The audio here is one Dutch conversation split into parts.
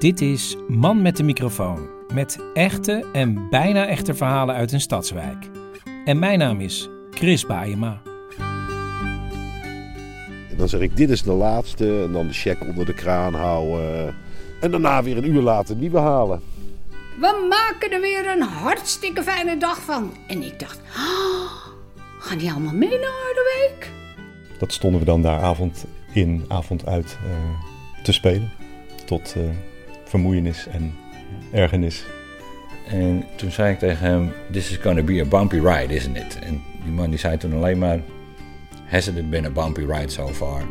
Dit is Man met de microfoon. Met echte en bijna echte verhalen uit een stadswijk. En mijn naam is Chris Baayema. En dan zeg ik, dit is de laatste. En dan de check onder de kraan houden. En daarna weer een uur later nieuwe halen. We maken er weer een hartstikke fijne dag van. En ik dacht, oh, gaan die allemaal mee naar Harderwijk? Dat stonden we dan daar avond in, avond uit uh, te spelen. Tot... Uh, vermoeienis en ergernis. En toen zei ik tegen hem, this is gonna be a bumpy ride, isn't it? En die man die zei toen alleen maar, has it been a bumpy ride so far?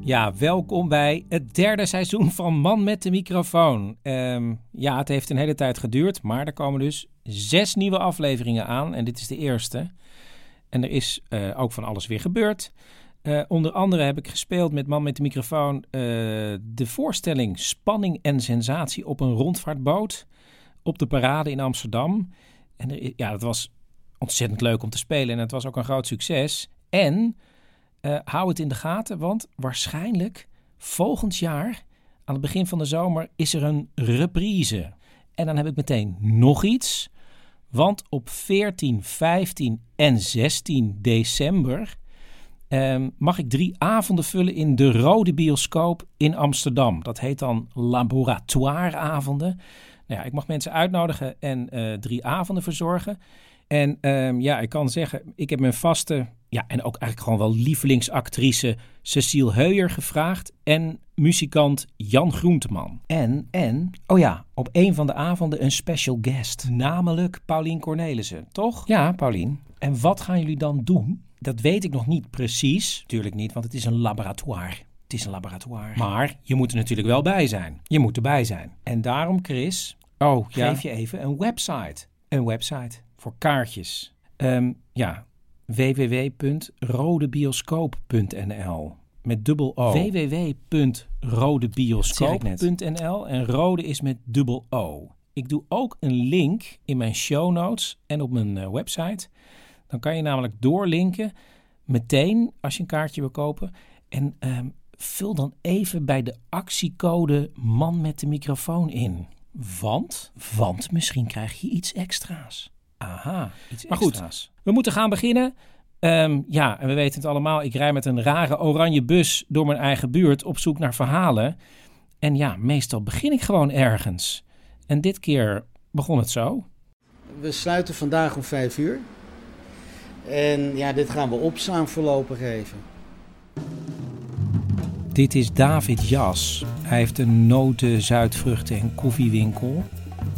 Ja, welkom bij het derde seizoen van Man met de microfoon. Um, ja, het heeft een hele tijd geduurd, maar er komen dus zes nieuwe afleveringen aan en dit is de eerste. En er is uh, ook van alles weer gebeurd. Uh, onder andere heb ik gespeeld met Man met de microfoon uh, de voorstelling Spanning en Sensatie op een rondvaartboot op de parade in Amsterdam. En ja, dat was ontzettend leuk om te spelen en het was ook een groot succes. En uh, hou het in de gaten, want waarschijnlijk volgend jaar aan het begin van de zomer is er een reprise. En dan heb ik meteen nog iets, want op 14, 15 en 16 december Um, mag ik drie avonden vullen in de Rode Bioscoop in Amsterdam. Dat heet dan laboratoireavonden. Nou ja, ik mag mensen uitnodigen en uh, drie avonden verzorgen. En um, ja, ik kan zeggen, ik heb mijn vaste, ja, en ook eigenlijk gewoon wel lievelingsactrice Cecile Heuyer gevraagd. En muzikant Jan Groenteman. En, en, oh ja, op een van de avonden een special guest. Namelijk Paulien Cornelissen, toch? Ja, Paulien. En wat gaan jullie dan doen? Dat weet ik nog niet precies. Tuurlijk niet, want het is een laboratoire. Het is een laboratoire. Maar je moet er natuurlijk wel bij zijn. Je moet erbij zijn. En daarom, Chris, oh, ja. geef je even een website. Een website voor kaartjes. Um, ja, www.rodebioscoop.nl met dubbel O. www.rodebioscoop.nl en rode is met dubbel O. Ik doe ook een link in mijn show notes en op mijn uh, website dan kan je namelijk doorlinken meteen als je een kaartje wil kopen. En um, vul dan even bij de actiecode man met de microfoon in. Want, want misschien krijg je iets extra's. Aha, iets maar extra's. goed, we moeten gaan beginnen. Um, ja, en we weten het allemaal. Ik rij met een rare oranje bus door mijn eigen buurt op zoek naar verhalen. En ja, meestal begin ik gewoon ergens. En dit keer begon het zo. We sluiten vandaag om vijf uur. En ja, dit gaan we opstaan voorlopig even. Dit is David Jas. Hij heeft een noten, zuidvruchten en koffiewinkel.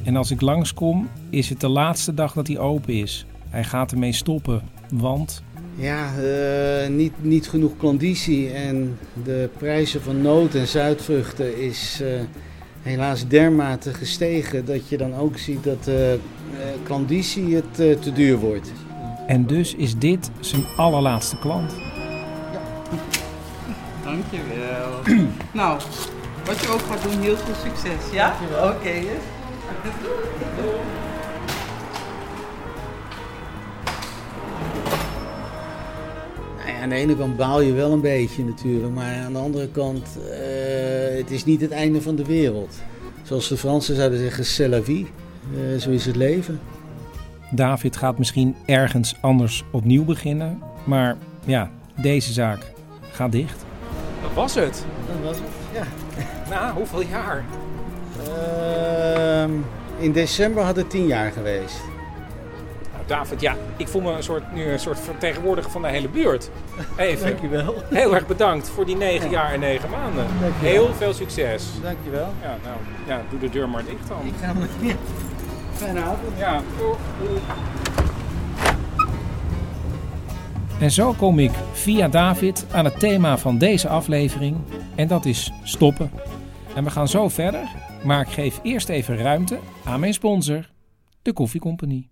En als ik langskom, is het de laatste dag dat hij open is. Hij gaat ermee stoppen, want... Ja, uh, niet, niet genoeg klanditie en de prijzen van noten en zuidvruchten is uh, helaas dermate gestegen... dat je dan ook ziet dat uh, klanditie het te duur wordt. En dus is dit zijn allerlaatste klant. Ja. Dankjewel. nou, wat je ook gaat doen, heel veel succes, ja? Oké. Okay, nou ja, aan de ene kant baal je wel een beetje natuurlijk, maar aan de andere kant, uh, het is niet het einde van de wereld. Zoals de Fransen zouden zeggen, c'est la vie. Uh, zo is het leven. David gaat misschien ergens anders opnieuw beginnen. Maar ja, deze zaak gaat dicht. Dat was het. Dat was het, ja. Na hoeveel jaar? Ehm, in december had het tien jaar geweest. Nou, David, ja, ik voel me een soort, nu een soort vertegenwoordiger van de hele buurt. Even. Dankjewel. Heel erg bedankt voor die negen jaar en negen maanden. Dankjewel. Heel veel succes. Dankjewel. Ja, nou, ja, doe de deur maar dicht dan. Ik ga me... Ja. En zo kom ik via David aan het thema van deze aflevering. En dat is stoppen. En we gaan zo verder. Maar ik geef eerst even ruimte aan mijn sponsor, de Koffiecompagnie.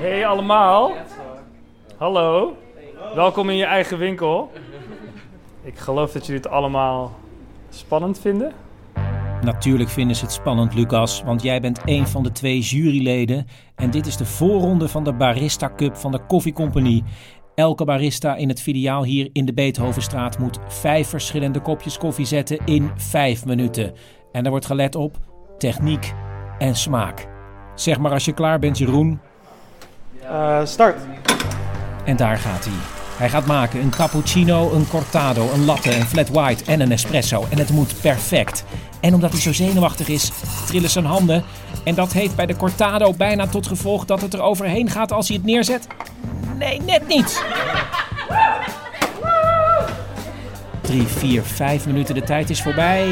Hey allemaal. Hallo. Welkom in je eigen winkel. Ik geloof dat jullie het allemaal spannend vinden. Natuurlijk vinden ze het spannend, Lucas, want jij bent een van de twee juryleden. En dit is de voorronde van de Barista Cup van de Koffiecompagnie. Elke barista in het filiaal hier in de Beethovenstraat moet vijf verschillende kopjes koffie zetten in vijf minuten. En er wordt gelet op techniek en smaak. Zeg maar als je klaar bent, Jeroen. Eh, start. En daar gaat hij. Hij gaat maken een cappuccino, een cortado, een latte, een flat white en een espresso. En het moet perfect. En omdat hij zo zenuwachtig is, trillen zijn handen. En dat heeft bij de cortado bijna tot gevolg dat het er overheen gaat als hij het neerzet. Nee, net niet. Drie, vier, vijf minuten de tijd is voorbij.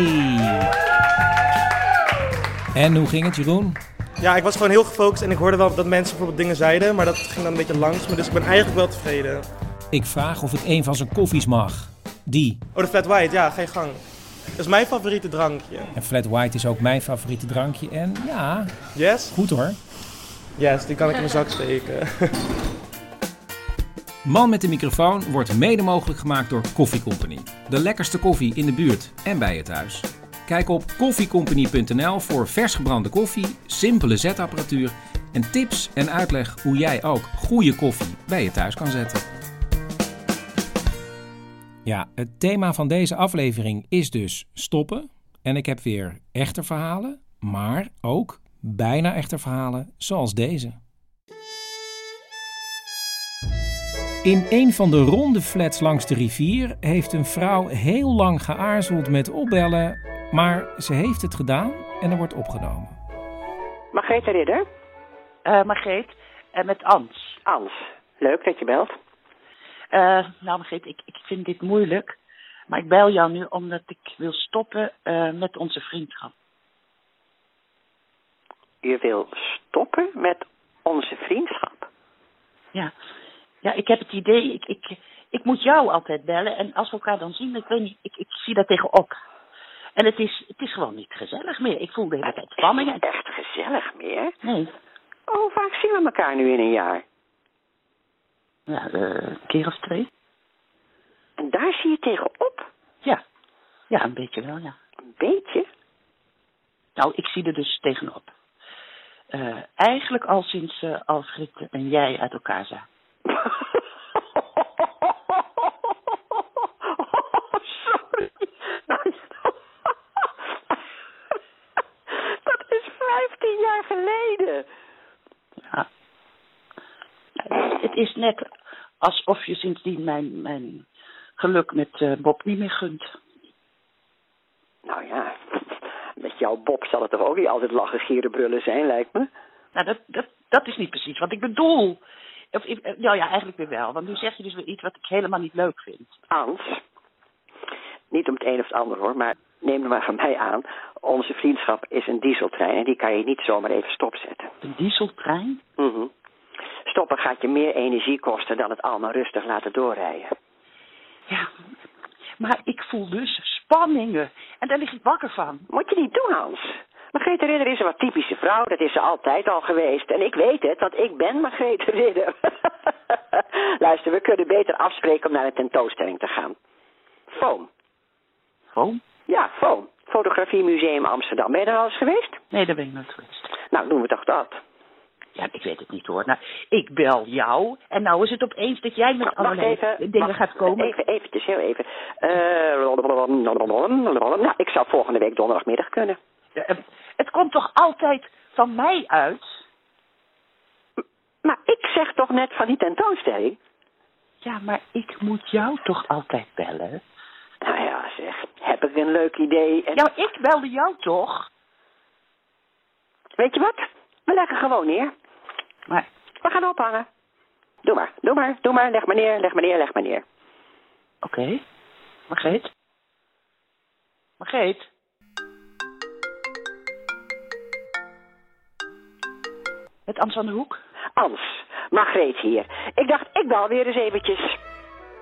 En hoe ging het, Jeroen? Ja, ik was gewoon heel gefocust en ik hoorde wel dat mensen bijvoorbeeld dingen zeiden, maar dat ging dan een beetje langs me, dus ik ben eigenlijk wel tevreden. Ik vraag of ik een van zijn koffies mag. Die. Oh, de flat white, ja, je gang. Dat is mijn favoriete drankje. En flat white is ook mijn favoriete drankje. En ja, Yes? goed hoor. Yes, die kan ik in mijn zak steken. Man met de microfoon wordt mede mogelijk gemaakt door Koffie Company. De lekkerste koffie in de buurt en bij je thuis. Kijk op koffiecompany.nl voor vers gebrande koffie, simpele zetapparatuur en tips en uitleg hoe jij ook goede koffie bij je thuis kan zetten. Ja, het thema van deze aflevering is dus stoppen. En ik heb weer echte verhalen, maar ook bijna echte verhalen zoals deze. In een van de ronde flats langs de rivier heeft een vrouw heel lang geaarzeld met opbellen, maar ze heeft het gedaan en er wordt opgenomen. Margreet Ridder? Uh, Margreet, uh, met Ans. Ans, leuk dat je belt. Uh, nou Margreet, ik, ik vind dit moeilijk. Maar ik bel jou nu omdat ik wil stoppen met onze vriendschap. Je wil stoppen met onze vriendschap? Ja, ja ik heb het idee, ik, ik, ik moet jou altijd bellen. En als we elkaar dan zien, ik weet niet, ik, ik zie daar tegenop. En het is, het is gewoon niet gezellig meer. Ik voel de hele tijd spanning. Het is echt gezellig meer? Nee. Oh, hoe vaak zien we elkaar nu in een jaar? Ja, uh, een keer of twee. En daar zie je tegenop? Ja. Ja, een beetje wel, ja. Een beetje? Nou, ik zie er dus tegenop. Uh, eigenlijk al sinds uh, Alfred en jij uit elkaar zijn. Sorry. Dat is 15 jaar geleden. Ja. Het is net alsof je sindsdien mijn, mijn geluk met uh, Bob niet meer gunt. Nou ja, met jouw Bob zal het toch ook niet altijd lachen, gieren, brullen zijn, lijkt me. Nou, dat, dat, dat is niet precies wat ik bedoel. Of, nou ja, eigenlijk weer wel. Want nu zeg je dus weer iets wat ik helemaal niet leuk vind. Ans, niet om het een of het ander hoor, maar neem er maar van mij aan. Onze vriendschap is een dieseltrein en die kan je niet zomaar even stopzetten. Een dieseltrein? Mm -hmm. Stoppen gaat je meer energie kosten dan het allemaal rustig laten doorrijden. Ja, maar ik voel dus spanningen. En daar lig ik wakker van. Moet je niet doen, Hans. Margrethe Ridder is een wat typische vrouw. Dat is ze altijd al geweest. En ik weet het, want ik ben Margrethe Ridder. Luister, we kunnen beter afspreken om naar een tentoonstelling te gaan. Foam. Foam? Ja, Foam. Fotografiemuseum Amsterdam. Ben je er al eens geweest? Nee, daar ben ik nooit geweest. Nou, doen we toch dat. Ja, ik weet het niet hoor. Nou, ik bel jou en nou is het opeens dat jij met allerlei even, dingen mag, gaat komen. Even, eventjes, heel even. Uh, nou, ik zou volgende week donderdagmiddag kunnen. Uh, het komt toch altijd van mij uit? Maar ik zeg toch net van die tentoonstelling? Ja, maar ik moet jou toch altijd bellen? Nou ja, zeg, heb ik een leuk idee. En... Ja, maar ik belde jou toch? Weet je wat? We leggen gewoon neer. Maar... We gaan ophangen. Doe maar, doe maar, doe maar. Leg maar neer, leg maar neer, leg maar neer. Oké. Okay. Margreet? Margreet? Het Ans van de Hoek? Ans, Margreet hier. Ik dacht, ik bel weer eens eventjes.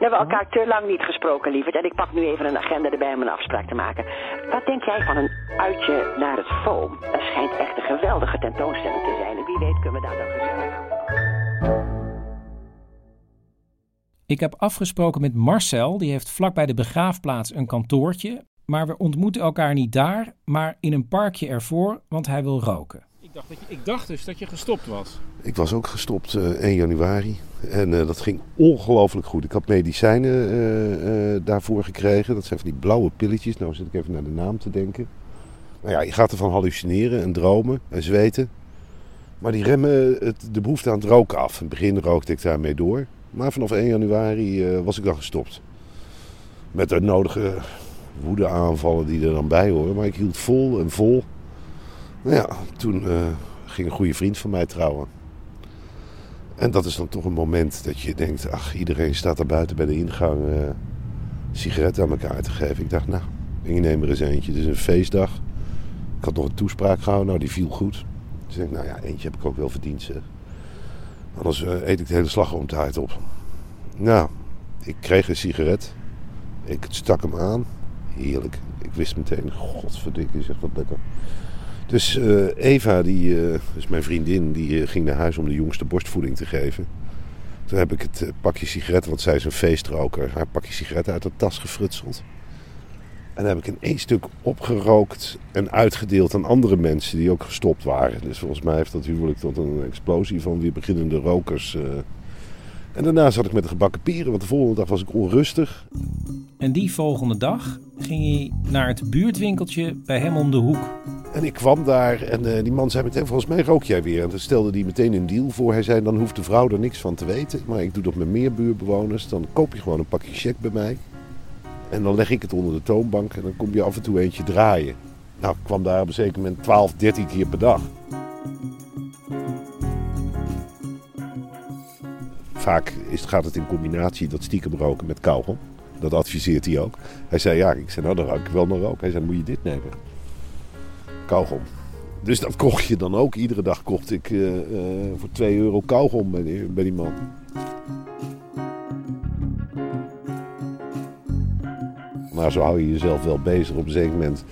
We hebben elkaar te lang niet gesproken, lieverd. En ik pak nu even een agenda erbij om een afspraak te maken. Wat denk jij van een uitje naar het Foam? Dat schijnt echt een geweldige tentoonstelling te zijn. En wie weet kunnen we daar dan gezellig Ik heb afgesproken met Marcel, die heeft vlakbij de begraafplaats een kantoortje. Maar we ontmoeten elkaar niet daar, maar in een parkje ervoor, want hij wil roken. Ik dacht, dat je, ik dacht dus dat je gestopt was. Ik was ook gestopt uh, 1 januari. En uh, dat ging ongelooflijk goed. Ik had medicijnen uh, daarvoor gekregen. Dat zijn van die blauwe pilletjes. Nou zit ik even naar de naam te denken. Nou ja, je gaat ervan hallucineren en dromen en zweten. Maar die remmen het, de behoefte aan het roken af. In het begin rookte ik daarmee door. Maar vanaf 1 januari was ik dan gestopt. Met de nodige woedeaanvallen die er dan bij horen. Maar ik hield vol en vol. Nou ja, toen uh, ging een goede vriend van mij trouwen. En dat is dan toch een moment dat je denkt... ach, iedereen staat daar buiten bij de ingang uh, sigaretten aan elkaar te geven. Ik dacht, nou, ik neem er eens eentje. Het is een feestdag. Ik had nog een toespraak gehouden, nou, die viel goed. Dus ik denk, nou ja, eentje heb ik ook wel verdiend, zeg. Anders uh, eet ik de hele slagroomtaart op. Nou, ik kreeg een sigaret. Ik stak hem aan. Heerlijk. Ik wist meteen, godverdikke, zeg wat lekker. Dus uh, Eva, die uh, is mijn vriendin, die uh, ging naar huis om de jongste borstvoeding te geven. Toen heb ik het pakje sigaretten, want zij is een feestroker, haar pakje sigaretten uit de tas gefrutseld. En heb ik in één stuk opgerookt en uitgedeeld aan andere mensen die ook gestopt waren. Dus volgens mij heeft dat huwelijk tot een explosie van weer beginnende rokers. En daarna zat ik met de gebakken pieren, want de volgende dag was ik onrustig. En die volgende dag ging hij naar het buurtwinkeltje bij hem om de hoek. En ik kwam daar en uh, die man zei meteen, volgens mij rook jij weer. En toen stelde hij meteen een deal voor. Hij zei, dan hoeft de vrouw er niks van te weten. Maar ik doe dat met meer buurtbewoners. Dan koop je gewoon een pakje check bij mij. En dan leg ik het onder de toonbank en dan kom je af en toe eentje draaien. Nou, ik kwam daar op een zeker moment 12, 13 keer per dag. Vaak is, gaat het in combinatie dat stiekem roken met kauwgom. Dat adviseert hij ook. Hij zei, ja, ik zei, nou dan ruik ik wel naar rook. Hij zei, moet je dit nemen? Kauwgom. Dus dat kocht je dan ook. Iedere dag kocht ik uh, uh, voor 2 euro kauwgom bij die, bij die man. Maar zo hou je jezelf wel bezig. Op een zeker moment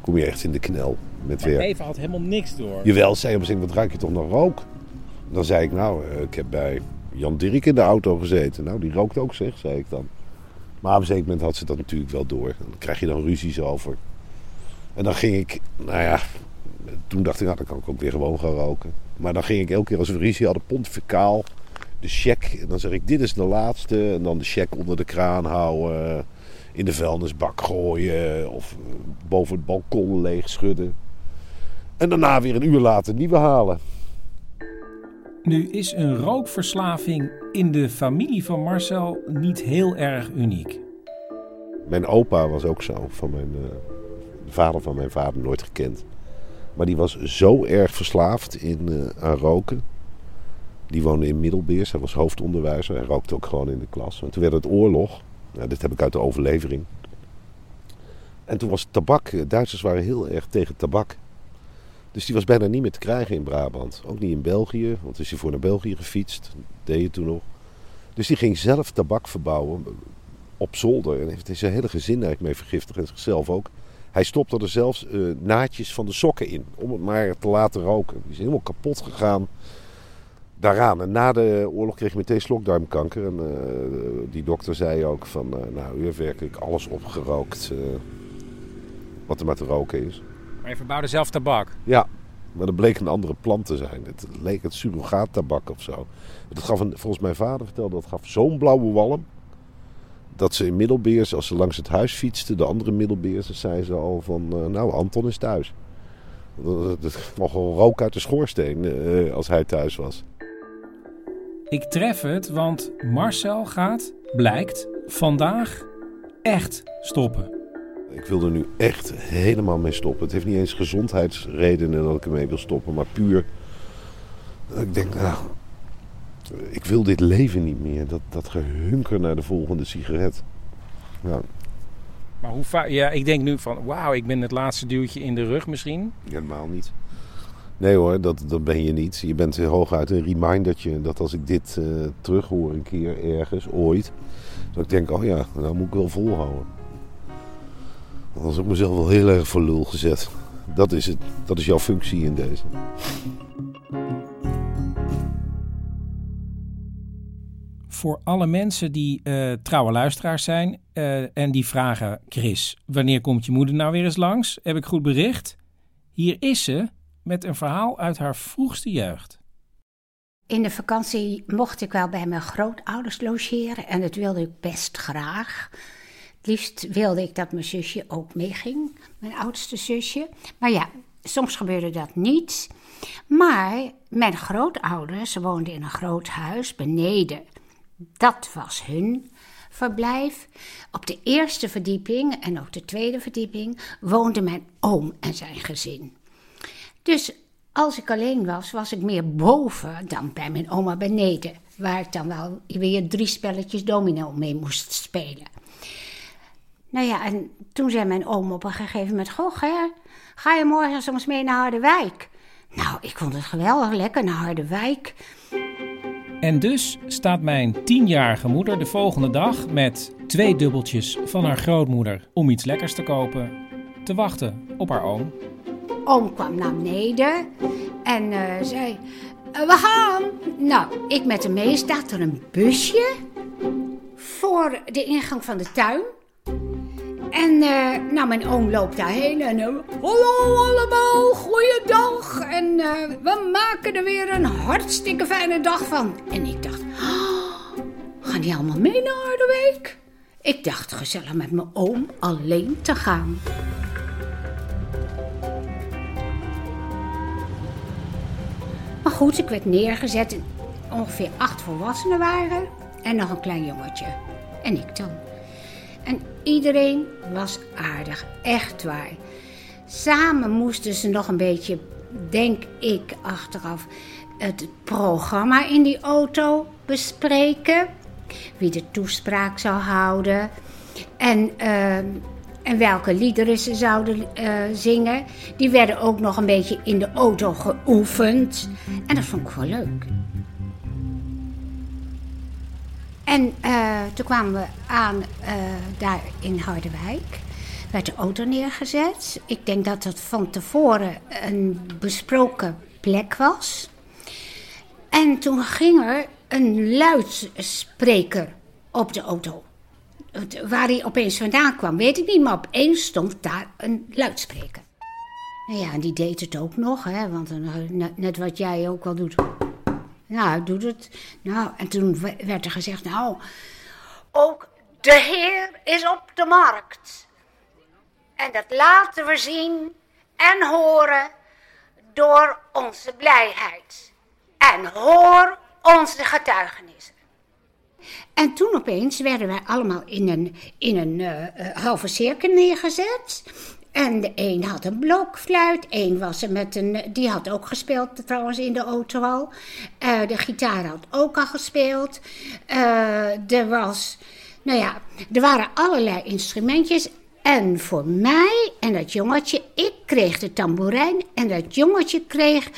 kom je echt in de knel met Maar weer. Eva had helemaal niks door. Jawel, zei op een gegeven moment, wat ruik je toch naar rook? Dan zei ik, nou, uh, ik heb bij Jan Dirk in de auto gezeten. Nou, die rookt ook, zeg, zei ik dan. Maar op een zeker moment had ze dat natuurlijk wel door. Dan krijg je dan ruzies over. En dan ging ik, nou ja, toen dacht ik, nou, dan kan ik ook weer gewoon gaan roken. Maar dan ging ik elke keer als we ruzie hadden, pontificaal, de check. En dan zeg ik, dit is de laatste. En dan de check onder de kraan houden, in de vuilnisbak gooien. Of boven het balkon leeg schudden. En daarna weer een uur later nieuwe halen. Nu is een rookverslaving in de familie van Marcel niet heel erg uniek. Mijn opa was ook zo, van mijn, de vader van mijn vader nooit gekend. Maar die was zo erg verslaafd in, uh, aan roken. Die woonde in Middelbeers, hij was hoofdonderwijzer. Hij rookte ook gewoon in de klas. En toen werd het oorlog. Nou, dit heb ik uit de overlevering. En toen was tabak, Duitsers waren heel erg tegen tabak. Dus die was bijna niet meer te krijgen in Brabant. Ook niet in België, want is hij voor naar België gefietst. Dat deed je toen nog. Dus die ging zelf tabak verbouwen op zolder. En heeft zijn hele gezin eigenlijk mee vergiftigd en zichzelf ook. Hij stopte er zelfs uh, naadjes van de sokken in. Om het maar te laten roken. Die is helemaal kapot gegaan daaraan. En na de oorlog kreeg hij meteen slokdarmkanker. En uh, die dokter zei ook van... Uh, nou, u heeft werkelijk alles opgerookt wat er maar te roken is. Maar je verbouwde zelf tabak? Ja, maar dat bleek een andere plant te zijn. Het leek het surrogaattabak of zo. Dat gaf een, volgens mijn vader vertelde, dat gaf zo'n blauwe walm. Dat ze in Middelbeers, als ze langs het huis fietsten, de andere Middelbeersers, zeiden ze al van, uh, nou, Anton is thuis. Het kwam gewoon rook uit de schoorsteen uh, als hij thuis was. ik tref het, want Marcel gaat, blijkt, vandaag echt stoppen. Ik wil er nu echt helemaal mee stoppen. Het heeft niet eens gezondheidsredenen dat ik ermee wil stoppen, maar puur. Ik denk, nou, ik wil dit leven niet meer. Dat, dat gehunker naar de volgende sigaret. Ja, Maar hoe vaak... Ja, ik denk nu van, wauw, ik ben het laatste duwtje in de rug misschien. helemaal niet. Nee hoor, dat, dat ben je niet. Je bent hooguit een remindertje dat als ik dit eh, terughoor een keer ergens, ooit, dat ik denk, oh ja, nou moet ik wel volhouden. Anders heb ik mezelf wel heel erg voor lul gezet. Dat is, het, dat is jouw functie in deze. Voor alle mensen die eh, trouwe luisteraars zijn eh, en die vragen... Chris, wanneer komt je moeder nou weer eens langs? Heb ik goed bericht? Hier is ze met een verhaal uit haar vroegste jeugd. In de vakantie mocht ik wel bij mijn grootouders logeren en dat wilde ik best graag. Liefst wilde ik dat mijn zusje ook meeging, mijn oudste zusje. Maar ja, soms gebeurde dat niet. Maar mijn grootouders woonden in een groot huis beneden. Dat was hun verblijf. Op de eerste verdieping en ook de tweede verdieping woonde mijn oom en zijn gezin. Dus als ik alleen was, was ik meer boven dan bij mijn oma beneden. Waar ik dan wel weer drie spelletjes domino mee moest spelen. Nou ja, en toen zei mijn oom op een gegeven moment... Goh, Ger, ga je morgen soms mee naar Harderwijk? Nou, ik vond het geweldig lekker naar Harderwijk. En dus staat mijn tienjarige moeder de volgende dag met twee dubbeltjes van haar grootmoeder om iets lekkers te kopen, te wachten op haar oom. Oom kwam naar beneden en eh, zei: "Eh, We gaan. Nou, ik met hem mee staat er een busje voor de ingang van de tuin. En eh, nou, mijn oom loopt daarheen en eh, hallo allemaal, goeiedag. En eh, we maken er weer een hartstikke fijne dag van. En ik dacht, "Oh, gaan die allemaal mee naar Harderwijk? Ik dacht gezellig met mijn oom alleen te gaan. Maar goed, ik werd neergezet. Ongeveer acht volwassenen waren en nog een klein jongetje. En ik dan. En iedereen was aardig, echt waar. Samen moesten ze nog een beetje, denk ik achteraf, het programma in die auto bespreken. Wie de toespraak zou houden. En, eh, en welke liederen ze zouden eh, zingen. Die werden ook nog een beetje in de auto geoefend. En dat vond ik wel leuk. En eh, toen kwamen we aan eh, daar in Harderwijk. Werd de auto neergezet. Ik denk dat het van tevoren een besproken plek was. En toen ging er een luidspreker op de auto. Waar hij opeens vandaan kwam, weet ik niet, maar opeens stond daar een luidspreker. Nou ja, en die deed het ook nog, hè, want eh, net wat jij ook wel doet. Nou, doet het. Nou, en toen we- werd er gezegd, nou, ook de Heer is op de markt. En dat laten we zien en horen door onze blijheid. En hoor onze getuigenissen. En toen opeens werden wij allemaal in een, in een eh, eh, halve cirkel neergezet. En de een had een blokfluit, één was er met een. Die had ook gespeeld trouwens in de auto al. Eh, de gitaar had ook al gespeeld. Eh, er was. Nou ja, er waren allerlei instrumentjes. En voor mij en dat jongetje, ik kreeg de tamboerijn en dat jongetje kreeg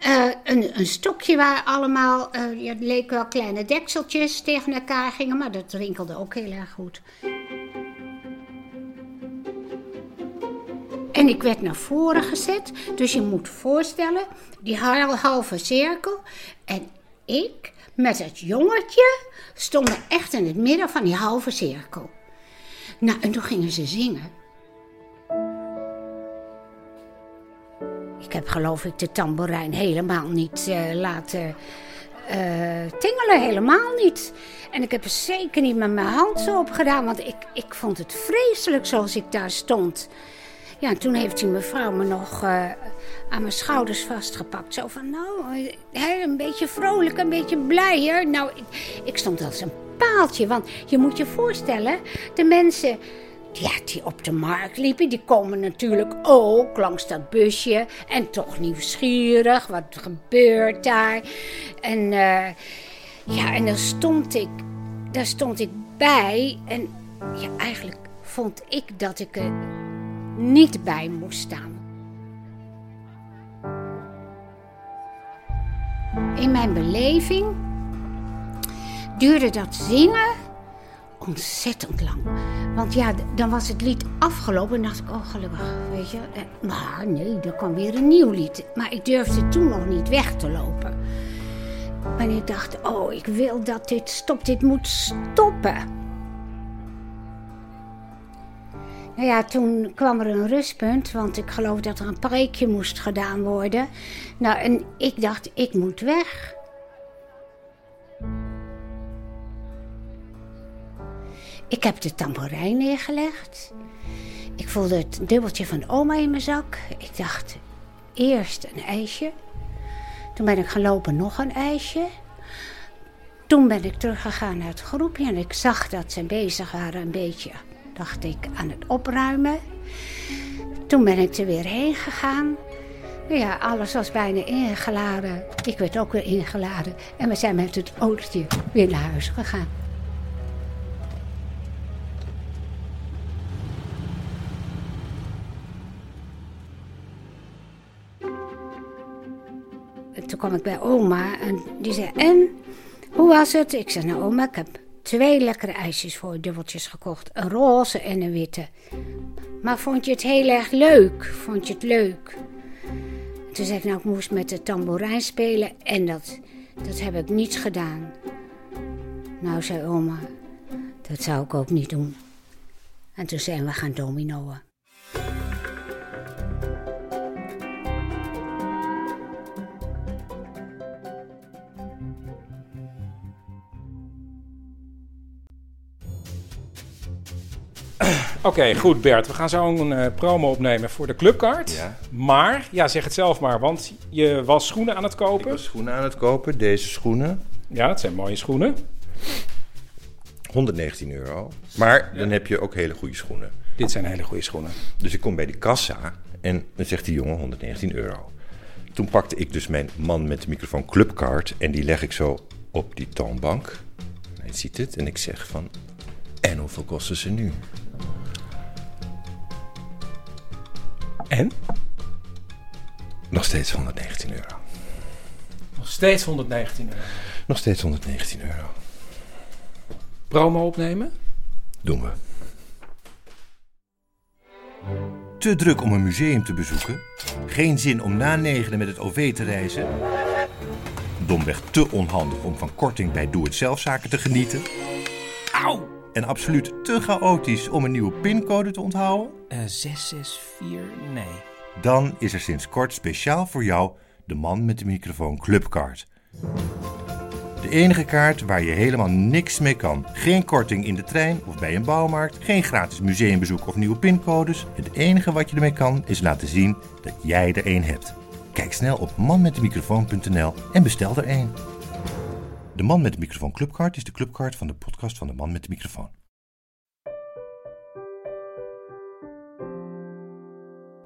eh, een, een stokje waar allemaal, het leek wel kleine dekseltjes tegen elkaar gingen, maar dat rinkelde ook heel erg goed. En ik werd naar voren gezet, dus je moet voorstellen, die hal- halve cirkel. En ik met het jongetje stonden echt in het midden van die halve cirkel. Nou, en toen gingen ze zingen. Ik heb geloof ik de tamboerijn helemaal niet eh, laten eh, tingelen, helemaal niet. En ik heb er zeker niet met mijn hand zo op gedaan, want ik, ik vond het vreselijk zoals ik daar stond. Ja, en toen heeft die mevrouw me nog eh, aan mijn schouders vastgepakt. Zo van, nou, hè, een beetje vrolijk, een beetje blijer. Nou, ik, ik stond als een paaltje. Want je moet je voorstellen, de mensen ja, die op de markt liepen, die komen natuurlijk ook langs dat busje. En toch nieuwsgierig, wat gebeurt daar? En eh, ja, en dan stond ik, daar stond ik bij. En ja, eigenlijk vond ik dat ik er niet bij moest staan. In mijn beleving duurde dat zingen ontzettend lang. Want ja, dan was het lied afgelopen en dacht ik, oh gelukkig, weet je. Eh, Maar nee, er kwam weer een nieuw lied. Maar ik durfde toen nog niet weg te lopen. En ik dacht, oh, ik wil dat dit stopt, dit moet stoppen. Nou ja, toen kwam er een rustpunt, want ik geloof dat er een preekje moest gedaan worden. Nou, en ik dacht, ik moet weg. Ik heb de tamboerijn neergelegd. Ik voelde het dubbeltje van oma in mijn zak. Ik dacht, eerst een ijsje. Toen ben ik gelopen nog een ijsje. Toen ben ik teruggegaan naar het groepje en ik zag dat ze bezig waren een beetje, dacht ik, aan het opruimen. Toen ben ik er weer heen gegaan. Ja, alles was bijna ingeladen. Ik werd ook weer ingeladen. En we zijn met het autootje weer naar huis gegaan. En toen kwam ik bij oma en die zei, en, hoe was het? Ik zei, nou oma, ik heb twee lekkere ijsjes voor je dubbeltjes gekocht. Een roze en een witte. Maar vond je het heel erg leuk? Vond je het leuk? Toen zei ik, nou, ik moest met de tamboerijn spelen en dat, dat heb ik niet gedaan. Nou, zei oma, dat zou ik ook niet doen. En toen zijn we gaan dominoën. Oké, goed Bert. We gaan zo een eh, promo opnemen voor de clubkaart. Ja. Maar, ja, zeg het zelf maar, want je was schoenen aan het kopen. Ik was schoenen aan het kopen, deze schoenen. Ja, het zijn mooie schoenen. 119 euro. Maar dan heb je ook hele goede schoenen. Dit zijn hele goede schoenen. Dus ik kom bij die kassa en dan zegt die jongen 119 euro. Toen pakte ik dus mijn man met de microfoon clubkaart en die leg ik zo op die toonbank. Hij ziet het en ik zeg van, en hoeveel kosten ze nu? En? Nog steeds 119 euro. Nog steeds 119 euro. Nog steeds 119 euro. Promo opnemen? Doen we. Te druk om een museum te bezoeken? Geen zin om na negenen met het OV te reizen? Domweg te onhandig om van korting bij doe-het-zelfzaken te genieten? Auw! En absoluut te chaotisch om een nieuwe pincode te onthouden? Eh 664, nee. Dan is er sinds kort speciaal voor jou de man met de microfoon Clubcard. De enige kaart waar je helemaal niks mee kan. Geen korting in de trein of bij een bouwmarkt. Geen gratis museumbezoek of nieuwe pincodes. Het enige wat je ermee kan is laten zien dat jij er één hebt. Kijk snel op manmetdemicrofoon.nl en bestel er één. De Man met de Microfoon Clubcard is de clubcard van de podcast van de Man met de Microfoon.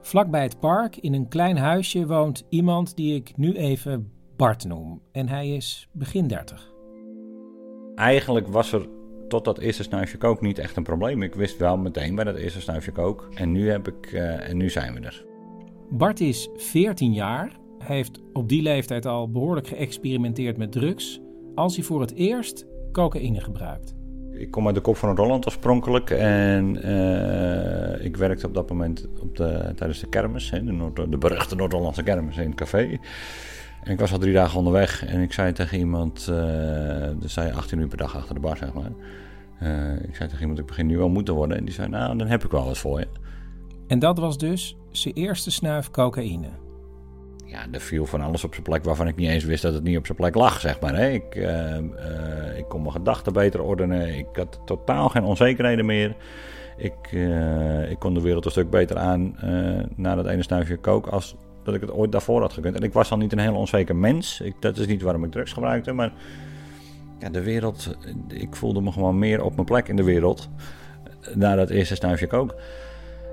Vlak bij het park, in een klein huisje, woont iemand die ik nu even Bart noem. En hij is begin 30. Eigenlijk was er tot dat eerste snuifje kook niet echt een probleem. Ik wist wel meteen bij dat eerste snuifje kook. En nu, heb ik, eh, en nu zijn we er. Bart is 14 jaar. Hij heeft op die leeftijd al behoorlijk geëxperimenteerd met drugs. Als hij voor het eerst cocaïne gebruikt. Ik kom uit de kop van Holland oorspronkelijk. En eh, ik werkte op dat moment op de, tijdens de kermis. Hè, de, Noord, de beruchte Noord-Hollandse kermis in het café. En ik was al drie dagen onderweg. En ik zei tegen iemand... Uh, dus zei 18 uur per dag achter de bar, zeg maar. Uh, ik zei tegen iemand, ik begin nu wel moe te worden. En die zei, nou, dan heb ik wel wat voor je. En dat was dus zijn eerste snuif cocaïne. Ja, er viel van alles op zijn plek waarvan ik niet eens wist dat het niet op zijn plek lag, zeg maar. Hè. Ik, uh, uh, ik kon mijn gedachten beter ordenen. Ik had totaal geen onzekerheden meer. Ik, eh, ik kon de wereld een stuk beter aan eh, na dat ene snuifje kook als dat ik het ooit daarvoor had gekund. En ik was al niet een heel onzeker mens. Ik, dat is niet waarom ik drugs gebruikte, maar ja, de wereld, ik voelde me gewoon meer op mijn plek in de wereld eh, na dat eerste snuifje kook.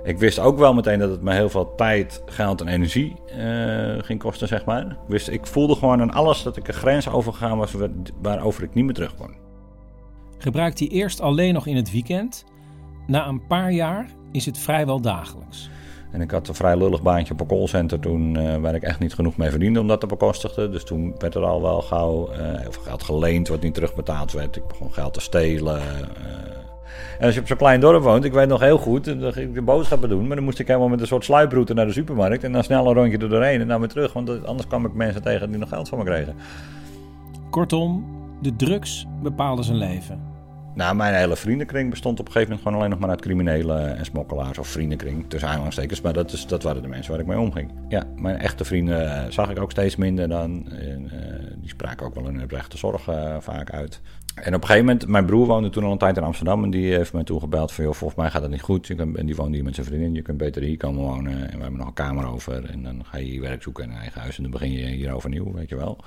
Ik wist ook wel meteen dat het me heel veel tijd, geld en energie uh, ging kosten, zeg maar. Ik, wist, ik voelde gewoon aan alles dat ik een grens overgegaan was waarover ik niet meer terug kon. Gebruikt hij eerst alleen nog in het weekend. Na een paar jaar is het vrijwel dagelijks. En ik had een vrij lullig baantje op een callcenter toen, uh, waar ik echt niet genoeg mee verdiende om dat te bekostigen. Dus toen werd er al wel gauw uh, heel veel geld geleend wat niet terugbetaald werd. Ik begon geld te stelen. En als je op zo'n klein dorp woont, ik weet nog heel goed, dan ging ik de boodschappen doen. Maar dan moest ik helemaal met een soort sluiproute naar de supermarkt. En dan snel een rondje er doorheen en dan weer terug. Want anders kwam ik mensen tegen die nog geld van me kregen. Kortom, de drugs bepaalden zijn leven. Nou, mijn hele vriendenkring bestond op een gegeven moment gewoon alleen nog maar uit criminelen en smokkelaars of vriendenkring, tussen aanhalingstekens. Maar dat, is, dat waren de mensen waar ik mee omging. Ja, mijn echte vrienden eh, zag ik ook steeds minder dan. En, uh, die spraken ook wel hun rechte zorg uh, vaak uit. En op een gegeven moment, mijn broer woonde toen al een tijd in Amsterdam en die heeft mij toegebeld van, joh, volgens mij gaat dat niet goed. En die woonde hier met zijn vriendin, je kunt beter hier komen wonen en we hebben nog een kamer over. En dan ga je hier werk zoeken in een eigen huis en dan begin je hier overnieuw, weet je wel.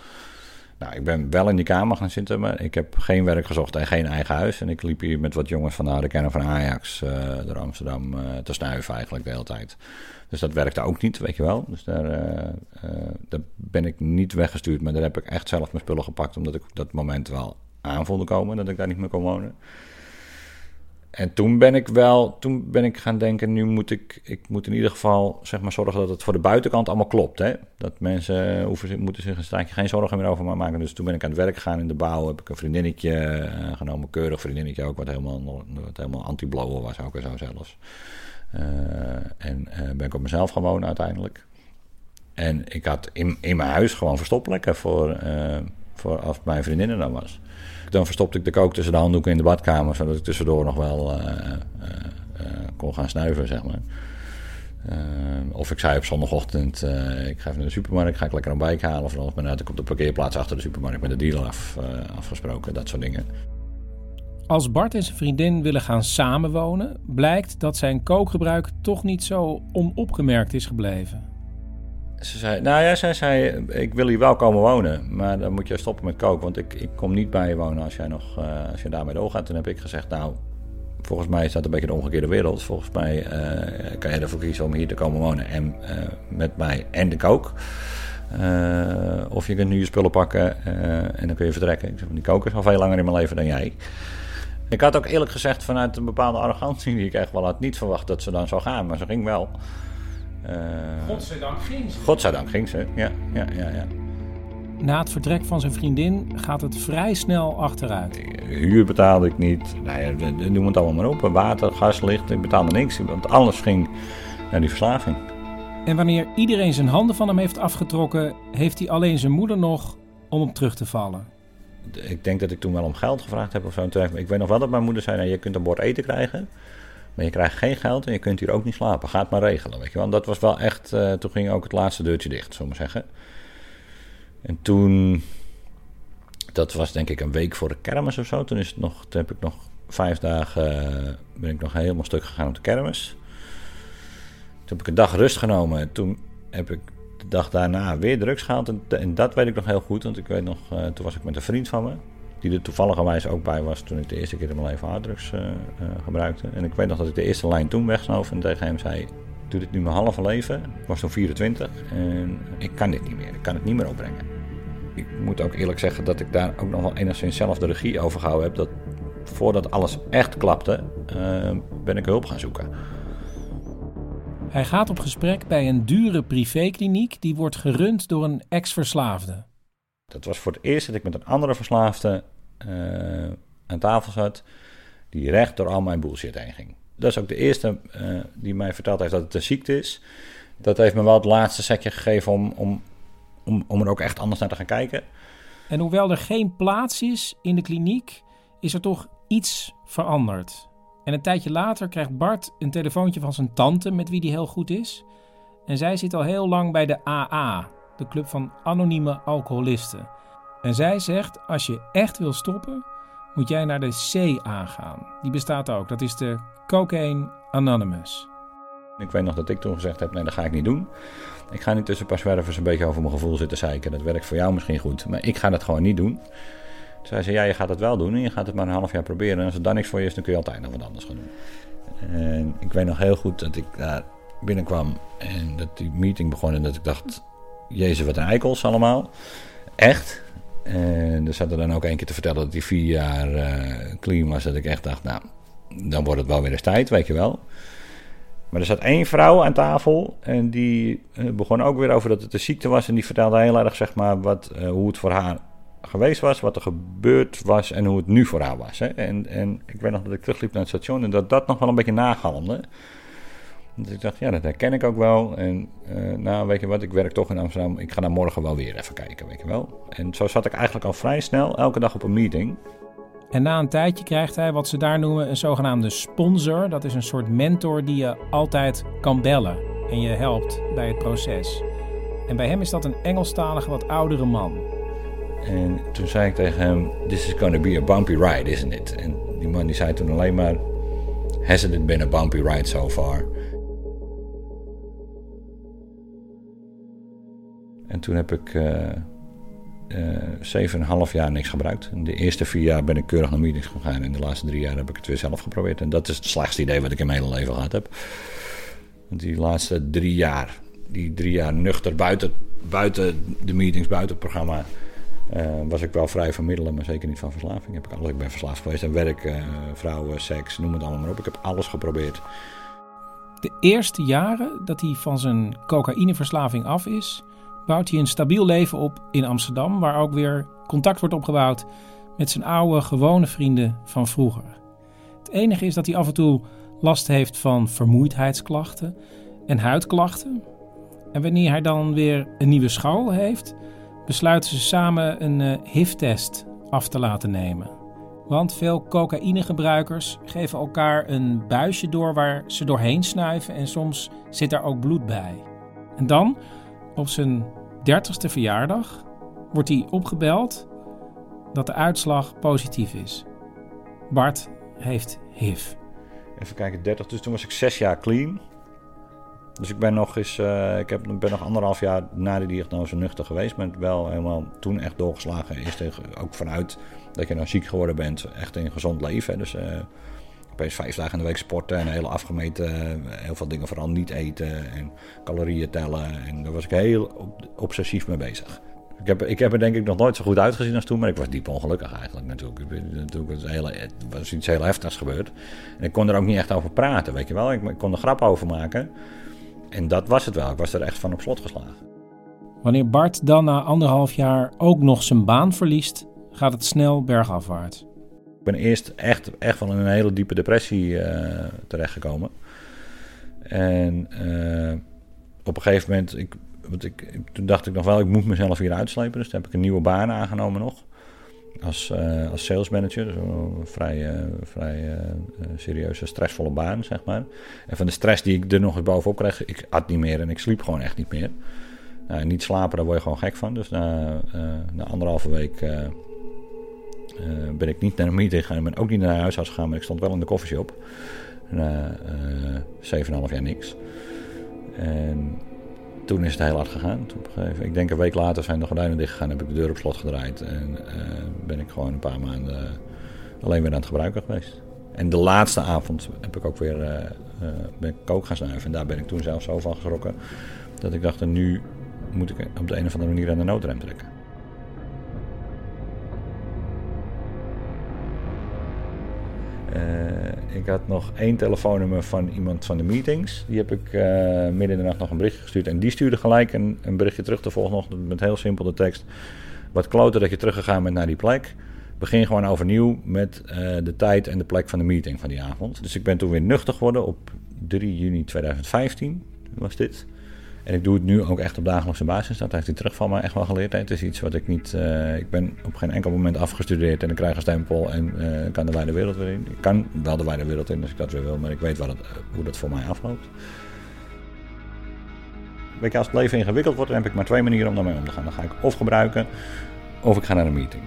Nou, ik ben wel in die kamer gaan zitten, maar ik heb geen werk gezocht en geen eigen huis. En ik liep hier met wat jongens van de harde kennen van Ajax uh, door Amsterdam uh, te snuiven eigenlijk de hele tijd. Dus dat werkte ook niet, weet je wel. Dus daar, uh, daar ben ik niet weggestuurd, maar daar heb ik echt zelf mijn spullen gepakt, omdat ik dat moment wel aan voelde komen dat ik daar niet meer kon wonen. En toen ben ik wel, toen ben ik gaan denken, nu moet ik, ik moet in ieder geval zeg maar zorgen dat het voor de buitenkant allemaal klopt. Hè? Dat mensen hoeven, moeten zich een geen zorgen meer over maken. Dus toen ben ik aan het werk gegaan in de bouw, heb ik een vriendinnetje uh, genomen, keurig vriendinnetje ook, wat helemaal, wat helemaal anti-blowen was ook en zo zelfs. Uh, en uh, ben ik op mezelf gaan wonen uiteindelijk. En ik had in, in mijn huis gewoon verstoppelijke voor, voor als mijn vriendin er dan was dan verstopte ik de kook tussen de handdoeken in de badkamer, zodat ik tussendoor nog wel uh, uh, kon gaan snuiven, zeg maar. of ik zei op zondagochtend, ik ga even naar de supermarkt, ga ik lekker een bike halen. Of dan had ik op de parkeerplaats achter de supermarkt met de dealer af, afgesproken, dat soort dingen. Als Bart en zijn vriendin willen gaan samenwonen, blijkt dat zijn kookgebruik toch niet zo onopgemerkt is gebleven. Ze zei, nou ja, zij zei, ik wil hier wel komen wonen, maar dan moet je stoppen met koken, want ik, ik kom niet bij je wonen als jij nog, uh, als je daarmee doorgaat. Toen heb ik gezegd, nou, volgens mij is dat een beetje de omgekeerde wereld. Volgens mij uh, kan je ervoor kiezen om hier te komen wonen en uh, met mij en de kook. of je kunt nu je spullen pakken en dan kun je vertrekken. Ik zeg, die kook is al veel langer in mijn leven dan jij. Ik had ook eerlijk gezegd vanuit een bepaalde arrogantie die ik echt wel had niet verwacht dat ze dan zou gaan, maar ze ging wel. Uh, Godzijdank ging ze. Godzijdank ging ze, ja, ja, ja, ja. Na het vertrek van zijn vriendin gaat het vrij snel achteruit. Huur betaalde ik niet. Nou ja, noem het allemaal maar op. Water, gas, licht. Ik betaalde niks. Want alles ging naar die verslaving. En wanneer iedereen zijn handen van hem heeft afgetrokken, heeft hij alleen zijn moeder nog om op terug te vallen. Ik denk dat ik toen wel om geld gevraagd heb of zo. Ik weet nog wel dat mijn moeder zei: nou, Je kunt een bord eten krijgen. Maar je krijgt geen geld en je kunt hier ook niet slapen. Ga het maar regelen, weet je wel. Dat was wel echt... Uh, toen ging ook het laatste deurtje dicht, zullen we zeggen. En toen... Dat was denk ik een week voor de kermis of zo. Toen, is het nog, toen heb ik nog vijf dagen... Uh, ben ik nog helemaal stuk gegaan op de kermis. Toen heb ik een dag rust genomen. En toen heb ik de dag daarna weer drugs gehaald. En, dat weet ik nog heel goed. Want ik weet nog... Uh, toen was ik met een vriend van me die er toevalligerwijs ook bij was toen ik de eerste keer in mijn leven harddrugs uh, uh, gebruikte. En ik weet nog dat ik de eerste lijn toen wegsnoof en tegen hem zei... doe dit nu mijn halve leven. Ik was toen 24 en ik kan dit niet meer. Ik kan het niet meer opbrengen. Ik moet ook eerlijk zeggen dat ik daar ook nog wel enigszins zelf de regie over gehouden heb. Dat voordat alles echt klapte, uh, ben ik hulp gaan zoeken. Hij gaat op gesprek bij een dure privékliniek die wordt gerund door een ex-verslaafde. Dat was voor het eerst dat ik met een andere verslaafde uh, aan tafel zat, die recht door al mijn bullshit heen ging. Dat is ook de eerste uh, die mij verteld heeft dat het een ziekte is. Dat heeft me wel het laatste setje gegeven om, om, om, om er ook echt anders naar te gaan kijken. En hoewel er geen plaats is in de kliniek, is er toch iets veranderd. En een tijdje later krijgt Bart een telefoontje van zijn tante, met wie hij heel goed is. En zij zit al heel lang bij de AA, de club van anonieme alcoholisten. En zij zegt: als je echt wil stoppen, moet jij naar de C aangaan. Die bestaat ook. Dat is de Cocaine Anonymous. Ik weet nog dat ik toen gezegd heb, nee dat ga ik niet doen. Ik ga niet tussen een paar zwervers een beetje over mijn gevoel zitten zeiken. Dat werkt voor jou misschien goed, maar ik ga dat gewoon niet doen. Toen zei ze, ja je gaat het wel doen en je gaat het maar een half jaar proberen. En als het dan niks voor je is, dan kun je altijd nog wat anders gaan doen. En ik weet nog heel goed dat ik daar binnenkwam en dat die meeting begon en dat ik dacht, jezus wat een eikels allemaal. Echt. En er zat er dan ook een keer te vertellen dat hij vier jaar uh, clean was. Dat ik echt dacht, nou, dan wordt het wel weer eens tijd, weet je wel. Maar er zat één vrouw aan tafel en die uh, begon ook weer over dat het een ziekte was. En die vertelde heel erg, zeg maar, wat, uh, hoe het voor haar geweest was, wat er gebeurd was en hoe het nu voor haar was. Hè. En, en ik weet nog dat ik terugliep naar het station en dat dat nog wel een beetje nagalmde. Dus ik dacht, ja, dat herken ik ook wel. En uh, nou, weet je wat, ik werk toch in Amsterdam. Ik ga daar morgen wel weer even kijken, weet je wel. En zo zat ik eigenlijk al vrij snel elke dag op een meeting. En na een tijdje krijgt hij wat ze daar noemen een zogenaamde sponsor. Dat is een soort mentor die je altijd kan bellen en je helpt bij het proces. En bij hem is dat een Engelstalige, wat oudere man. En toen zei ik tegen hem, this is going to be a bumpy ride, isn't it? En die man die zei toen alleen maar, hasn't it been a bumpy ride so far? En toen heb ik uh, zeven en half jaar niks gebruikt. de eerste vier jaar ben ik keurig naar meetings gegaan. En de laatste drie jaar heb ik het weer zelf geprobeerd. En dat is het slechtste idee wat ik in mijn hele leven gehad heb. Die laatste drie jaar, die drie jaar nuchter buiten, buiten de meetings, buiten het programma... Uh, was ik wel vrij van middelen, maar zeker niet van verslaving. Heb ik, alles, ik ben verslaafd geweest aan werk, vrouwen, seks, noem het allemaal maar op. Ik heb alles geprobeerd. De eerste jaren dat hij van zijn cocaïneverslaving af is, bouwt hij een stabiel leven op in Amsterdam, waar ook weer contact wordt opgebouwd met zijn oude, gewone vrienden van vroeger. Het enige is dat hij af en toe last heeft van vermoeidheidsklachten en huidklachten. En wanneer hij dan weer een nieuwe school heeft, besluiten ze samen een uh, HIV-test af te laten nemen. Want veel cocaïnegebruikers geven elkaar een buisje door waar ze doorheen snuiven en soms zit daar ook bloed bij. En dan, op zijn 30ste verjaardag, wordt hij opgebeld dat de uitslag positief is. Bart heeft HIV. Even kijken, 30. Dus toen was ik zes jaar clean. Dus ik ben nog eens, uh, ik heb, ben nog anderhalf jaar na de diagnose nuchter geweest. Ben wel helemaal toen echt doorgeslagen. Eerst ook vanuit dat je nou ziek geworden bent, echt in gezond leven. Dus uh, opeens vijf dagen in de week sporten en heel afgemeten. Heel veel dingen vooral niet eten en calorieën tellen. En daar was ik heel obsessief mee bezig. Ik heb, ik heb er denk ik nog nooit zo goed uitgezien als toen, maar ik was diep ongelukkig eigenlijk natuurlijk. Natuurlijk was hele, was iets heel heftigs gebeurd. En ik kon er ook niet echt over praten, weet je wel. Ik, ik kon er grap over maken. En dat was het wel. Ik was er echt van op slot geslagen. Wanneer Bart dan na anderhalf jaar ook nog zijn baan verliest, gaat het snel bergafwaarts. Ik ben eerst echt, echt van een hele diepe depressie uh, terechtgekomen. En uh, op een gegeven moment, ik, want ik, toen dacht ik nog wel, ik moet mezelf hier uitslepen. Dus toen heb ik een nieuwe baan aangenomen nog. Als, uh, als sales manager. Dus een vrij, vrij serieuze, stressvolle baan, zeg maar. En van de stress die ik er nog eens bovenop kreeg, ik at niet meer en ik sliep gewoon echt niet meer. Nou, niet slapen, daar word je gewoon gek van. Dus na, na anderhalve week uh, ben ik niet naar een meeting gegaan. Ik ben ook niet naar huis gegaan, maar ik stond wel in de koffieshop. Na uh, 7,5 jaar niks. En toen is het heel hard gegaan. Toen gegeven, ik denk een week later zijn de gordijnen dicht gegaan. Heb ik de deur op slot gedraaid. En uh, ben ik gewoon een paar maanden alleen weer aan het gebruiken geweest. En de laatste avond heb ik ook weer, ben ik ook gaan snuiven. En daar ben ik toen zelf zo van geschrokken. Dat ik dacht, nu moet ik op de een of andere manier aan de noodrem trekken. Ik had nog één telefoonnummer van iemand van de meetings. Die heb ik uh, midden in de nacht nog een berichtje gestuurd. En die stuurde gelijk een, een berichtje terug de volgende ochtend met heel simpel de tekst. Wat kloten dat je teruggegaan bent naar die plek. Begin gewoon overnieuw met uh, de tijd en de plek van de meeting van die avond. Dus ik ben toen weer nuchter geworden op 3 juni 2015 was dit. En ik doe het nu ook echt op dagelijkse basis. Dat heeft hij terug van mij echt wel geleerd. Het is iets wat ik niet... Uh, ik ben op geen enkel moment afgestudeerd en ik krijg een stempel en uh, kan de wijde wereld weer in. Ik kan wel de wijde wereld in als ik dat weer wil, maar ik weet het, hoe dat voor mij afloopt. Weet als het leven ingewikkeld wordt, dan heb ik maar twee manieren om daarmee om te gaan. Dan ga ik of gebruiken, of ik ga naar een meeting.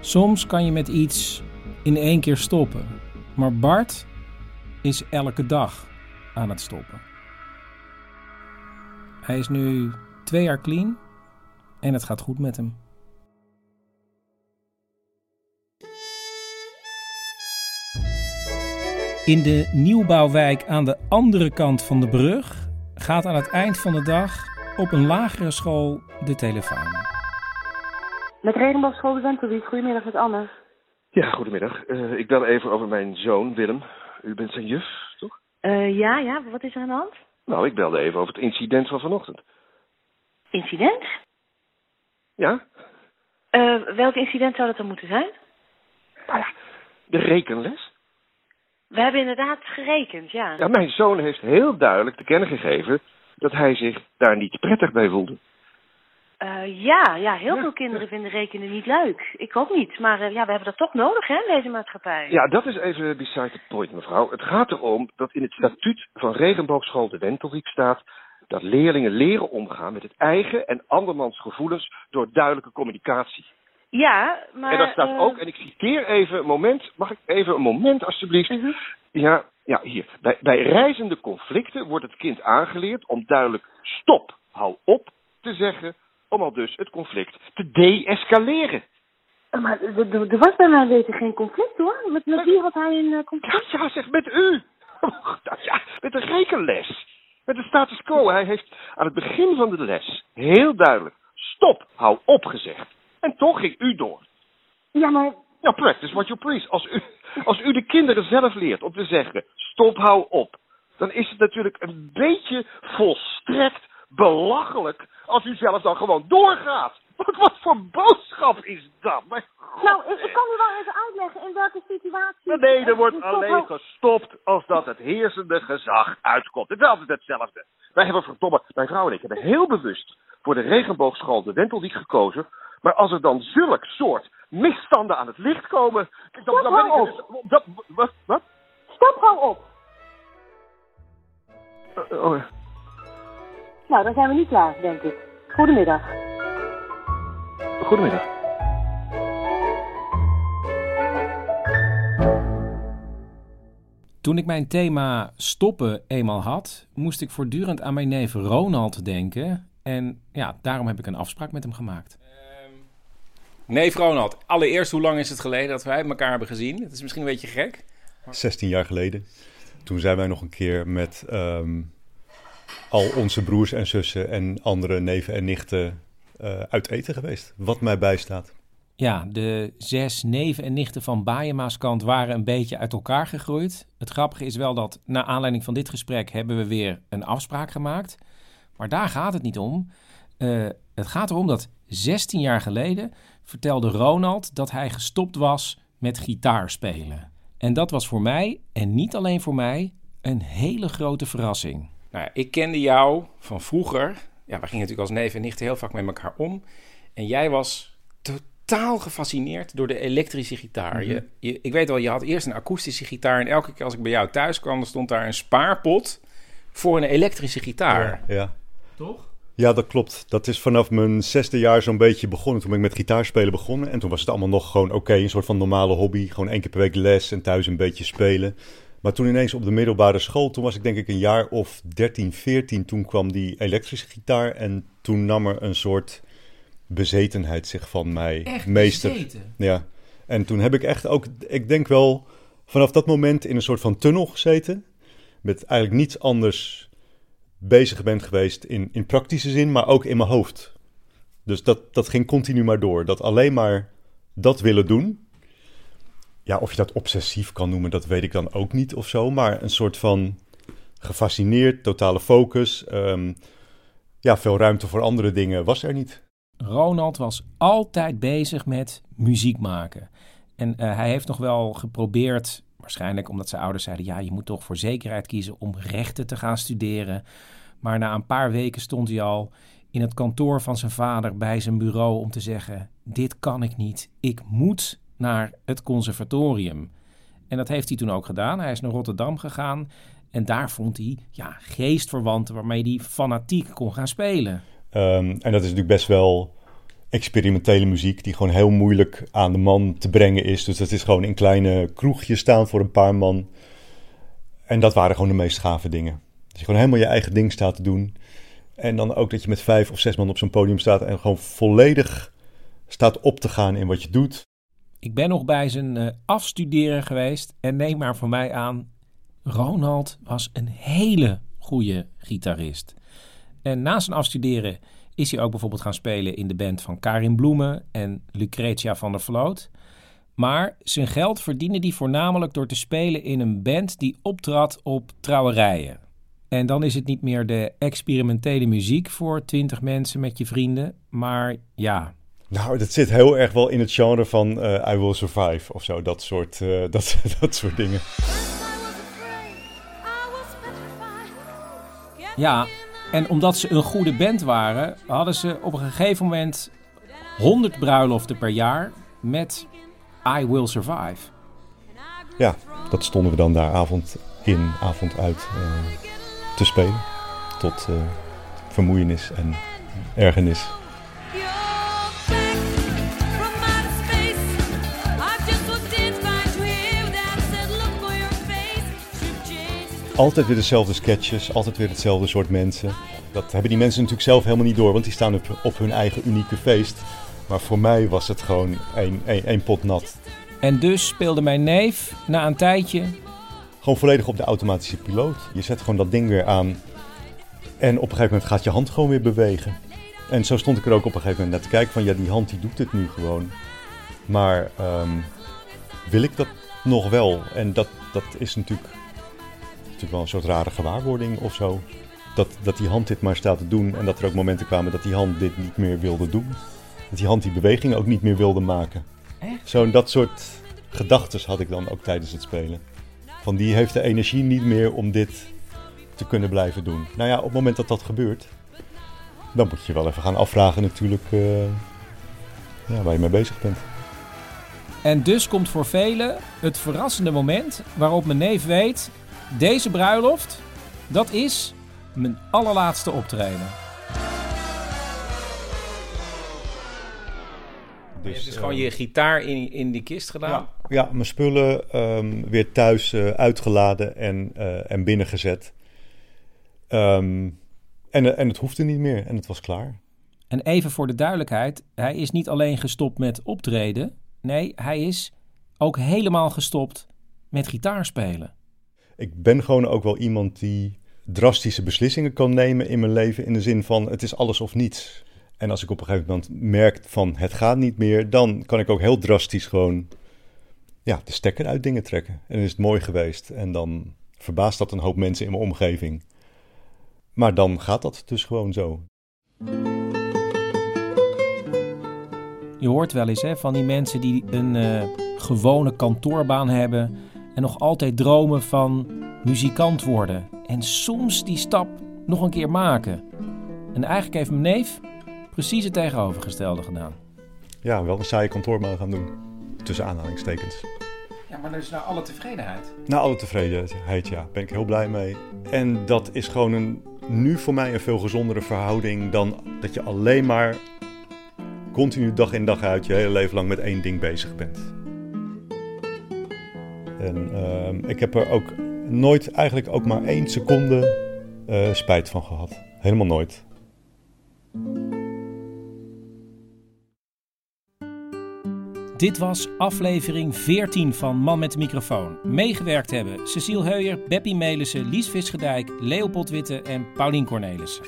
Soms kan je met iets in één keer stoppen. Maar Bart is elke dag aan het stoppen. Hij is nu twee jaar clean en het gaat goed met hem. In de nieuwbouwwijk aan de andere kant van de brug gaat aan het eind van de dag op een lagere school de telefoon. Met Regenboogschool de Wentelwiet. Goedemiddag met Anne. Ja, goedemiddag. Eh, ik bel even over mijn zoon Willem. U bent zijn juf, toch? Eh, ja, ja, wat is er aan de hand? Nou, ik belde even over het incident van vanochtend. Incident? Ja? Eh, welk incident zou dat dan moeten zijn? De rekenles? We hebben inderdaad gerekend, ja. Ja, mijn zoon heeft heel duidelijk te kennen gegeven dat hij zich daar niet prettig bij voelde. Eh, ja, ja, heel veel kinderen vinden rekenen niet leuk. Ik ook niet. Maar eh, ja, we hebben dat toch nodig, hè, deze maatschappij. Ja, dat is even beside the point, mevrouw. Het gaat erom dat in het statuut van Regenboogschool de Wentelwiek staat dat leerlingen leren omgaan met het eigen en andermans gevoelens door duidelijke communicatie. Ja, maar... en daar staat eh, ook, en ik citeer even een moment, mag ik even een moment alsjeblieft? Mhm. Ja, ja, hier. Bij, bij reizende conflicten wordt het kind aangeleerd om duidelijk stop, hou op te zeggen, om al dus het conflict te de-escaleren. Maar er- was bij mij weten geen conflict, hoor. Met, met wie had hij een eh, conflict? Ja, zeg, met u. Ja, met de rekenles. Met de status quo. Hij heeft aan het begin van de les heel duidelijk stop, hou op gezegd. En toch ging u door. Ja, maar... Ja, practice what you preach. Als u, als u de kinderen zelf leert om te zeggen stop, hou op. Dan is het natuurlijk een beetje volstrekt belachelijk als u zelf dan gewoon doorgaat. Wat, wat voor boodschap is dat? Mijn Nou, ik, ik kan u wel even uitleggen in welke situatie... Maar nee, er wordt alleen stop- gestopt als dat het heersende gezag uitkomt. Het is altijd hetzelfde. Wij hebben verdomme, mijn vrouw en ik hebben heel bewust voor de regenboogschool de Wentelwiek gekozen. Maar als er dan zulk soort misstanden aan het licht komen, dan, Stop, dan ben ik dus- dat, wat, wat? Stop, hou op. Eh, oh, Nou, dan zijn we niet klaar, denk ik. Goedemiddag. goedemiddag. Toen ik mijn thema stoppen eenmaal had, moest ik voortdurend aan mijn neef Ronald denken. En ja, daarom heb ik een afspraak met hem gemaakt. Nee, Ronald. Allereerst, hoe lang is het geleden dat wij elkaar hebben gezien? Het is misschien een beetje gek. 16 jaar geleden. Toen zijn wij nog een keer met ehm, al onze broers en zussen en andere neven en nichten eh, uit eten geweest. Wat mij bijstaat. Ja, de zes neven en nichten van Baaiemakant waren een beetje uit elkaar gegroeid. Het grappige is wel dat na aanleiding van dit gesprek hebben we weer een afspraak gemaakt. Maar daar gaat het niet om. Eh, het gaat erom dat 16 jaar geleden vertelde Ronald dat hij gestopt was met gitaar spelen. En dat was voor mij, en niet alleen voor mij, een hele grote verrassing. Nou, ja, ik kende jou van vroeger. Ja, we gingen natuurlijk als neef en nichten heel vaak met elkaar om. En jij was totaal gefascineerd door de elektrische gitaar. je, je, ik weet wel, je had eerst een akoestische gitaar. En elke keer als ik bij jou thuis kwam, dan stond daar een spaarpot voor een elektrische gitaar. Ja, ja. Toch? Ja, dat klopt. Dat is vanaf mijn zesde jaar zo'n beetje begonnen. Toen ben ik met gitaarspelen begonnen. En toen was het allemaal nog gewoon oké, een soort van normale hobby. Gewoon één keer per week les en thuis een beetje spelen. Maar toen ineens op de middelbare school, toen was ik denk ik een jaar of 13, 14. Toen kwam die elektrische gitaar en toen nam er een soort bezetenheid zich van mij Echt meester. bezeten? Ja. En toen heb ik echt ook, ik denk wel, vanaf dat moment in een soort van tunnel gezeten. Met eigenlijk niets anders bezig bent geweest in, in praktische zin, maar ook in mijn hoofd. Dus dat, dat ging continu maar door. Dat alleen maar dat willen doen. Ja, of je dat obsessief kan noemen, dat weet ik dan ook niet of zo. Maar een soort van gefascineerd, totale focus. ehm, ja, veel ruimte voor andere dingen was er niet. Ronald was altijd bezig met muziek maken. En eh, hij heeft nog wel geprobeerd, waarschijnlijk omdat zijn ouders zeiden: ja, je moet toch voor zekerheid kiezen om rechten te gaan studeren. Maar na een paar weken stond hij al in het kantoor van zijn vader bij zijn bureau om te zeggen: dit kan ik niet. Ik moet naar het conservatorium. En dat heeft hij toen ook gedaan. Hij is naar Rotterdam gegaan. En daar vond hij ja, geestverwanten waarmee hij fanatiek kon gaan spelen. Ehm, en dat is natuurlijk best wel experimentele muziek die gewoon heel moeilijk aan de man te brengen is. Dus dat is gewoon in kleine kroegjes staan voor een paar man. En dat waren gewoon de meest gave dingen. Dat je gewoon helemaal je eigen ding staat te doen. En dan ook dat je met vijf of zes man op zo'n podium staat en gewoon volledig staat op te gaan in wat je doet. Ik ben nog bij zijn uh, afstuderen geweest en neem maar voor mij aan, Ronald was een hele goede gitarist. En na zijn afstuderen is hij ook bijvoorbeeld gaan spelen in de band van Karin Bloemen en Lucretia van der Vloot. Maar zijn geld verdiende hij voornamelijk door te spelen in een band die optrad op trouwerijen. En dan is het niet meer de experimentele muziek voor twintig mensen met je vrienden, maar ja. Nou, dat zit heel erg wel in het genre van uh, I Will Survive of zo, dat soort, uh, dat, dat soort dingen. Ja, en omdat ze een goede band waren, hadden ze op een gegeven moment 100 bruiloften per jaar met I Will Survive. Ja, dat stonden we dan daar avond in, avond uit uh, te spelen. Tot vermoeienis en ergernis. Altijd weer dezelfde sketches, altijd weer hetzelfde soort mensen. Dat hebben die mensen natuurlijk zelf helemaal niet door, want die staan op, op hun eigen unieke feest. Maar voor mij was het gewoon één, één, één pot nat. En dus speelde mijn neef na een tijdje. Gewoon volledig op de automatische piloot. Je zet gewoon dat ding weer aan. En op een gegeven moment gaat je hand gewoon weer bewegen. En zo stond ik er ook op een gegeven moment naar te kijken van ja, die hand die doet het nu gewoon. Maar um, wil ik dat nog wel? En dat, dat is natuurlijk, natuurlijk wel een soort rare gewaarwording of zo. Dat, dat die hand dit maar staat te doen en dat er ook momenten kwamen dat die hand dit niet meer wilde doen. Dat die hand die beweging ook niet meer wilde maken. Zo'n dat soort gedachten had ik dan ook tijdens het spelen. Van die heeft de energie niet meer om dit te kunnen blijven doen. Nou ja, op het moment dat dat gebeurt, dan moet je wel even gaan afvragen natuurlijk uh, ja, waar je mee bezig bent. En dus komt voor velen het verrassende moment waarop mijn neef weet, deze bruiloft, dat is mijn allerlaatste optreden. Dus, het is gewoon je gitaar in, in die kist gedaan? Ja, ja mijn spullen um, weer thuis uh, uitgeladen en, uh, en binnengezet. Um, en, en het hoefde niet meer en het was klaar. En even voor de duidelijkheid, hij is niet alleen gestopt met optreden. Nee, hij is ook helemaal gestopt met gitaarspelen. Ik ben gewoon ook wel iemand die drastische beslissingen kan nemen in mijn leven. In de zin van het is alles of niets. En als ik op een gegeven moment merk van het gaat niet meer, dan kan ik ook heel drastisch gewoon ja, de stekker uit dingen trekken. En dan is het mooi geweest. En dan verbaast dat een hoop mensen in mijn omgeving. Maar dan gaat dat dus gewoon zo. Je hoort wel eens hè, van die mensen die een uh, gewone kantoorbaan hebben en nog altijd dromen van muzikant worden. En soms die stap nog een keer maken. En eigenlijk heeft mijn neef precies het tegenovergestelde gedaan. Ja, wel een saaie kantoorbaan gaan doen. Tussen aanhalingstekens. Ja, maar dus naar alle tevredenheid. Naar alle tevredenheid, ja. Ben ik heel blij mee. En dat is gewoon een, nu voor mij een veel gezondere verhouding dan dat je alleen maar continu dag in dag uit je hele leven lang met één ding bezig bent. En uh, ik heb er ook nooit eigenlijk ook maar één seconde uh, spijt van gehad. Helemaal nooit. Dit was aflevering 14 van Man met de microfoon. Meegewerkt hebben Cecile Heuyer, Beppie Melissen, Lies Visgedijk, Leopold Witte en Paulien Cornelissen.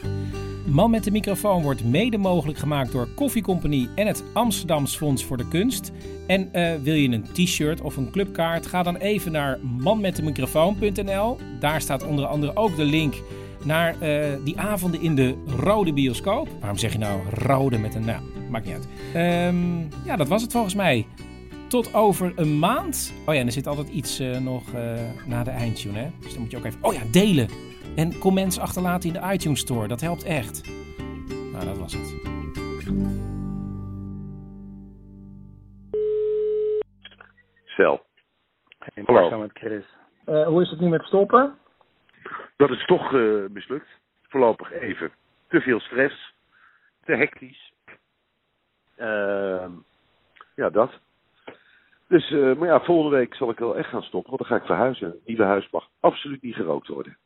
Man met de microfoon wordt mede mogelijk gemaakt door Koffiecompagnie en het Amsterdams Fonds voor de Kunst. En uh, wil je een t-shirt of een clubkaart? Ga dan even naar manmetdemicrofoon.nl. Daar staat onder andere ook de link naar uh, die avonden in de Rode Bioscoop. Waarom zeg je nou rode met een naam? Maakt niet uit. Um, ja, dat was het volgens mij. Tot over een maand. Oh ja, en er zit altijd iets uh, nog na de eindtune, hè? Dus dan moet je ook even... Oh ja, delen! En comments achterlaten in de iTunes Store. Dat helpt echt. Nou, dat was het. Cel. Hallo. met Chris. Uh, hoe is het nu met stoppen? Dat is toch uh, mislukt. Voorlopig even. Te veel stress. Te hectisch. Ehm, ja, dat. Dus, eh, maar ja, volgende week zal ik wel echt gaan stoppen, want dan ga ik verhuizen. Het nieuwe huis mag absoluut niet gerookt worden.